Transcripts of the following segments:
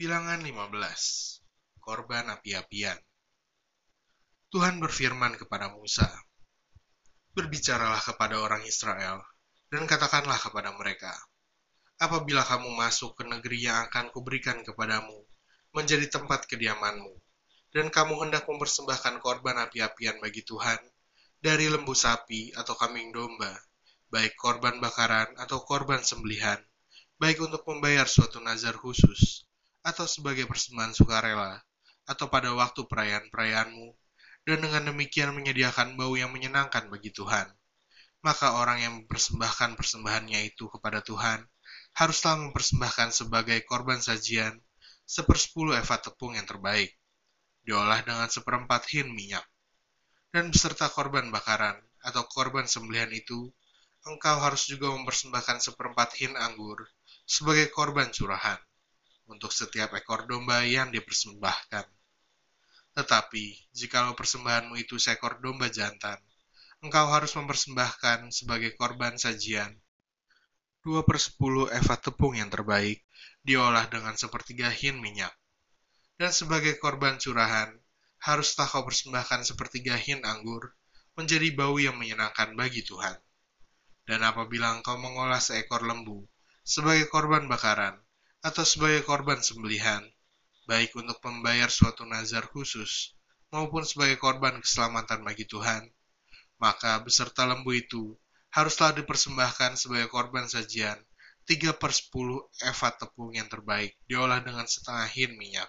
Bilangan 15. Korban api-apian. Tuhan berfirman kepada Musa, Berbicaralah kepada orang Israel, dan katakanlah kepada mereka, Apabila kamu masuk ke negeri yang akan kuberikan kepadamu, menjadi tempat kediamanmu, dan kamu hendak mempersembahkan korban api-apian bagi Tuhan, dari lembu sapi atau kambing domba, baik korban bakaran atau korban sembelihan, baik untuk membayar suatu nazar khusus, atau sebagai persembahan sukarela, atau pada waktu perayaan-perayaanmu, dan dengan demikian menyediakan bau yang menyenangkan bagi Tuhan. Maka orang yang mempersembahkan persembahannya itu kepada Tuhan, haruslah mempersembahkan sebagai korban sajian sepersepuluh eva tepung yang terbaik, diolah dengan seperempat hin minyak, dan beserta korban bakaran atau korban sembelihan itu, engkau harus juga mempersembahkan seperempat hin anggur sebagai korban curahan untuk setiap ekor domba yang dipersembahkan. Tetapi, jikalau persembahanmu itu seekor domba jantan, engkau harus mempersembahkan sebagai korban sajian dua per sepuluh eva tepung yang terbaik diolah dengan sepertiga hin minyak. Dan sebagai korban curahan, haruslah kau persembahkan sepertiga hin anggur menjadi bau yang menyenangkan bagi Tuhan. Dan apabila engkau mengolah seekor lembu sebagai korban bakaran atau sebagai korban sembelihan, baik untuk membayar suatu nazar khusus maupun sebagai korban keselamatan bagi Tuhan, maka beserta lembu itu haruslah dipersembahkan sebagai korban sajian 3 per 10 eva tepung yang terbaik diolah dengan setengah hin minyak.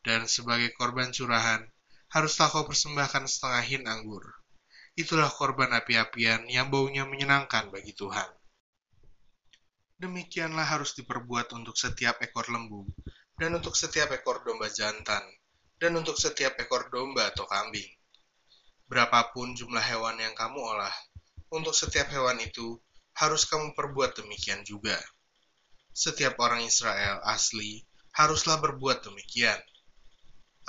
Dan sebagai korban curahan, haruslah kau persembahkan setengah hin anggur. Itulah korban api-apian yang baunya menyenangkan bagi Tuhan. Demikianlah harus diperbuat untuk setiap ekor lembu, dan untuk setiap ekor domba jantan, dan untuk setiap ekor domba atau kambing. Berapapun jumlah hewan yang kamu olah, untuk setiap hewan itu harus kamu perbuat demikian juga. Setiap orang Israel asli haruslah berbuat demikian.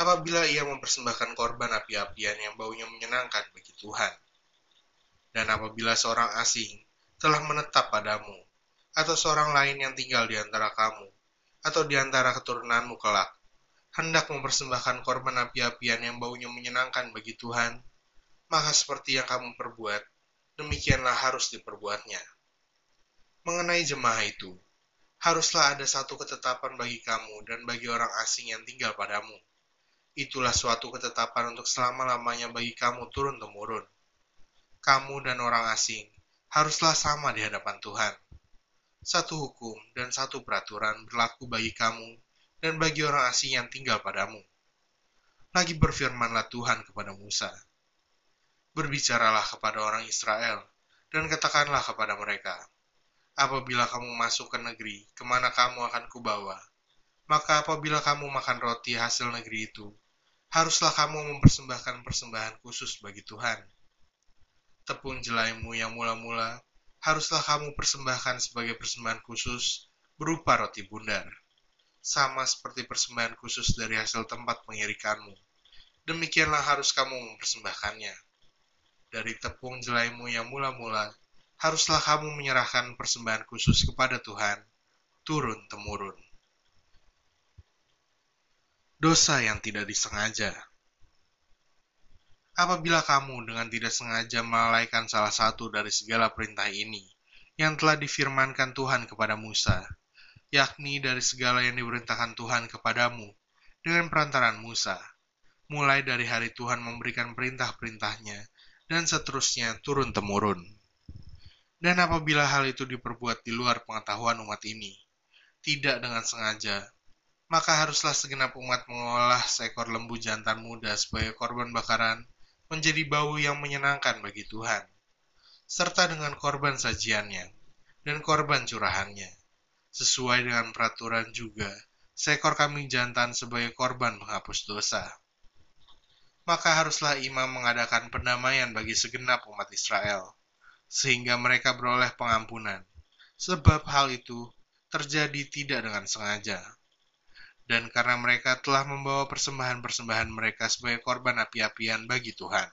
Apabila ia mempersembahkan korban api-apian yang baunya menyenangkan bagi Tuhan. Dan apabila seorang asing telah menetap padamu, atau seorang lain yang tinggal di antara kamu, atau di antara keturunanmu kelak, hendak mempersembahkan korban api-apian yang baunya menyenangkan bagi Tuhan, maka seperti yang kamu perbuat, demikianlah harus diperbuatnya. Mengenai jemaah itu, haruslah ada satu ketetapan bagi kamu dan bagi orang asing yang tinggal padamu. Itulah suatu ketetapan untuk selama-lamanya bagi kamu turun-temurun. Kamu dan orang asing haruslah sama di hadapan Tuhan satu hukum dan satu peraturan berlaku bagi kamu dan bagi orang asing yang tinggal padamu. Lagi berfirmanlah Tuhan kepada Musa, Berbicaralah kepada orang Israel, dan katakanlah kepada mereka, Apabila kamu masuk ke negeri, ke mana kamu akan kubawa, maka apabila kamu makan roti hasil negeri itu, haruslah kamu mempersembahkan persembahan khusus bagi Tuhan. Tepung jelaimu yang mula-mula haruslah kamu persembahkan sebagai persembahan khusus berupa roti bundar, sama seperti persembahan khusus dari hasil tempat pengirikanmu. Demikianlah harus kamu mempersembahkannya. Dari tepung jelaimu yang mula-mula, haruslah kamu menyerahkan persembahan khusus kepada Tuhan, turun-temurun. Dosa yang tidak disengaja apabila kamu dengan tidak sengaja melalaikan salah satu dari segala perintah ini yang telah difirmankan Tuhan kepada Musa, yakni dari segala yang diperintahkan Tuhan kepadamu dengan perantaran Musa, mulai dari hari Tuhan memberikan perintah-perintahnya dan seterusnya turun-temurun. Dan apabila hal itu diperbuat di luar pengetahuan umat ini, tidak dengan sengaja, maka haruslah segenap umat mengolah seekor lembu jantan muda sebagai korban bakaran menjadi bau yang menyenangkan bagi Tuhan, serta dengan korban sajiannya dan korban curahannya, sesuai dengan peraturan juga seekor kambing jantan sebagai korban menghapus dosa. Maka haruslah imam mengadakan pendamaian bagi segenap umat Israel, sehingga mereka beroleh pengampunan, sebab hal itu terjadi tidak dengan sengaja dan karena mereka telah membawa persembahan-persembahan mereka sebagai korban api-apian bagi Tuhan.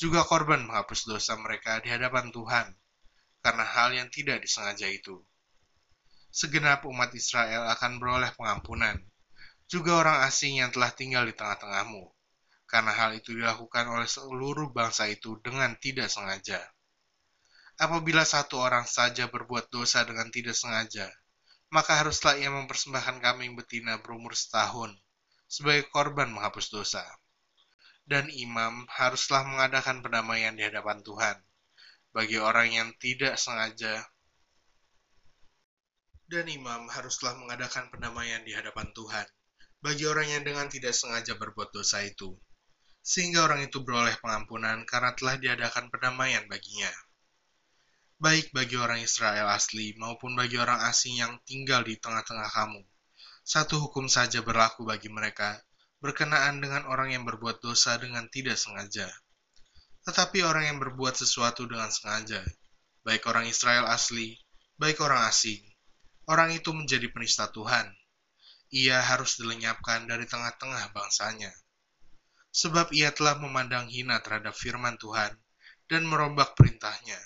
Juga korban menghapus dosa mereka di hadapan Tuhan, karena hal yang tidak disengaja itu. segenap umat Israel akan beroleh pengampunan, juga orang asing yang telah tinggal di tengah-tengahmu, karena hal itu dilakukan oleh seluruh bangsa itu dengan tidak sengaja. Apabila satu orang saja berbuat dosa dengan tidak sengaja, maka haruslah ia mempersembahkan kambing betina berumur setahun sebagai korban menghapus dosa. Dan imam haruslah mengadakan pendamaian di hadapan Tuhan bagi orang yang tidak sengaja dan imam haruslah mengadakan pendamaian di hadapan Tuhan bagi orang yang dengan tidak sengaja berbuat dosa itu, sehingga orang itu beroleh pengampunan karena telah diadakan pendamaian baginya. Baik bagi orang Israel asli maupun bagi orang asing yang tinggal di tengah-tengah kamu, satu hukum saja berlaku bagi mereka, berkenaan dengan orang yang berbuat dosa dengan tidak sengaja. Tetapi orang yang berbuat sesuatu dengan sengaja, baik orang Israel asli, baik orang asing, orang itu menjadi penista Tuhan. Ia harus dilenyapkan dari tengah-tengah bangsanya. Sebab ia telah memandang hina terhadap firman Tuhan dan merombak perintahnya.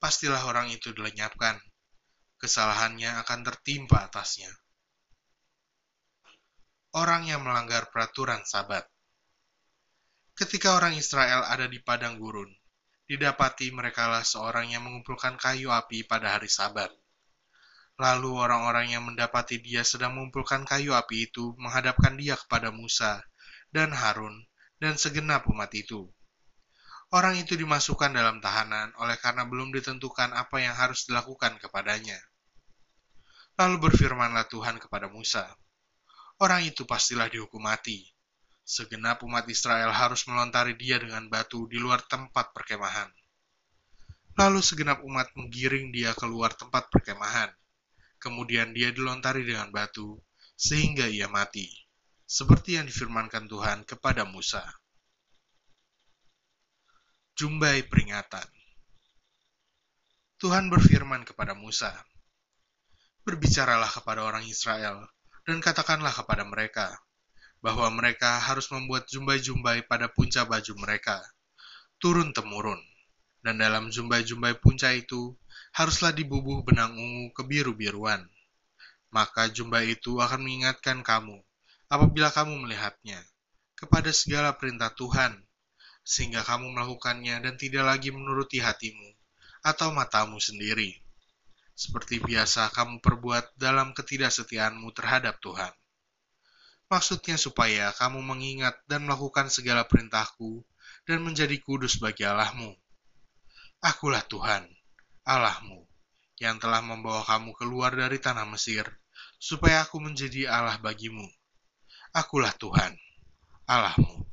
Pastilah orang itu dilenyapkan. Kesalahannya akan tertimpa atasnya. Orang yang melanggar peraturan sabat. Ketika orang Israel ada di padang gurun, didapati merekalah seorang yang mengumpulkan kayu api pada hari sabat Lalu orang-orang yang mendapati dia sedang mengumpulkan kayu api itu menghadapkan dia kepada Musa dan Harun dan segenap umat itu. Orang itu dimasukkan dalam tahanan oleh karena belum ditentukan apa yang harus dilakukan kepadanya. Lalu berfirmanlah Tuhan kepada Musa, Orang itu pastilah dihukum mati. Segenap umat Israel harus melontari dia dengan batu di luar tempat perkemahan. Lalu segenap umat menggiring dia keluar tempat perkemahan Kemudian dia dilontari dengan batu, sehingga ia mati, seperti yang difirmankan Tuhan kepada Musa. Jumbai peringatan Tuhan berfirman kepada Musa, Berbicaralah kepada orang Israel, dan katakanlah kepada mereka, bahwa mereka harus membuat jumbai-jumbai pada punca baju mereka, turun-temurun, dan dalam jumbai-jumbai punca itu haruslah dibubuh benang ungu kebiru-biruan. Maka jumbai itu akan mengingatkan kamu, apabila kamu melihatnya, kepada segala perintah Tuhan, sehingga kamu melakukannya dan tidak lagi menuruti hatimu atau matamu sendiri, seperti biasa kamu perbuat dalam ketidaksetiaanmu terhadap Tuhan. Maksudnya supaya kamu mengingat dan melakukan segala perintahku dan menjadi kudus bagi Allahmu. Akulah Tuhan, Allahmu, yang telah membawa kamu keluar dari tanah Mesir, supaya aku menjadi Allah bagimu. Akulah Tuhan, Allahmu.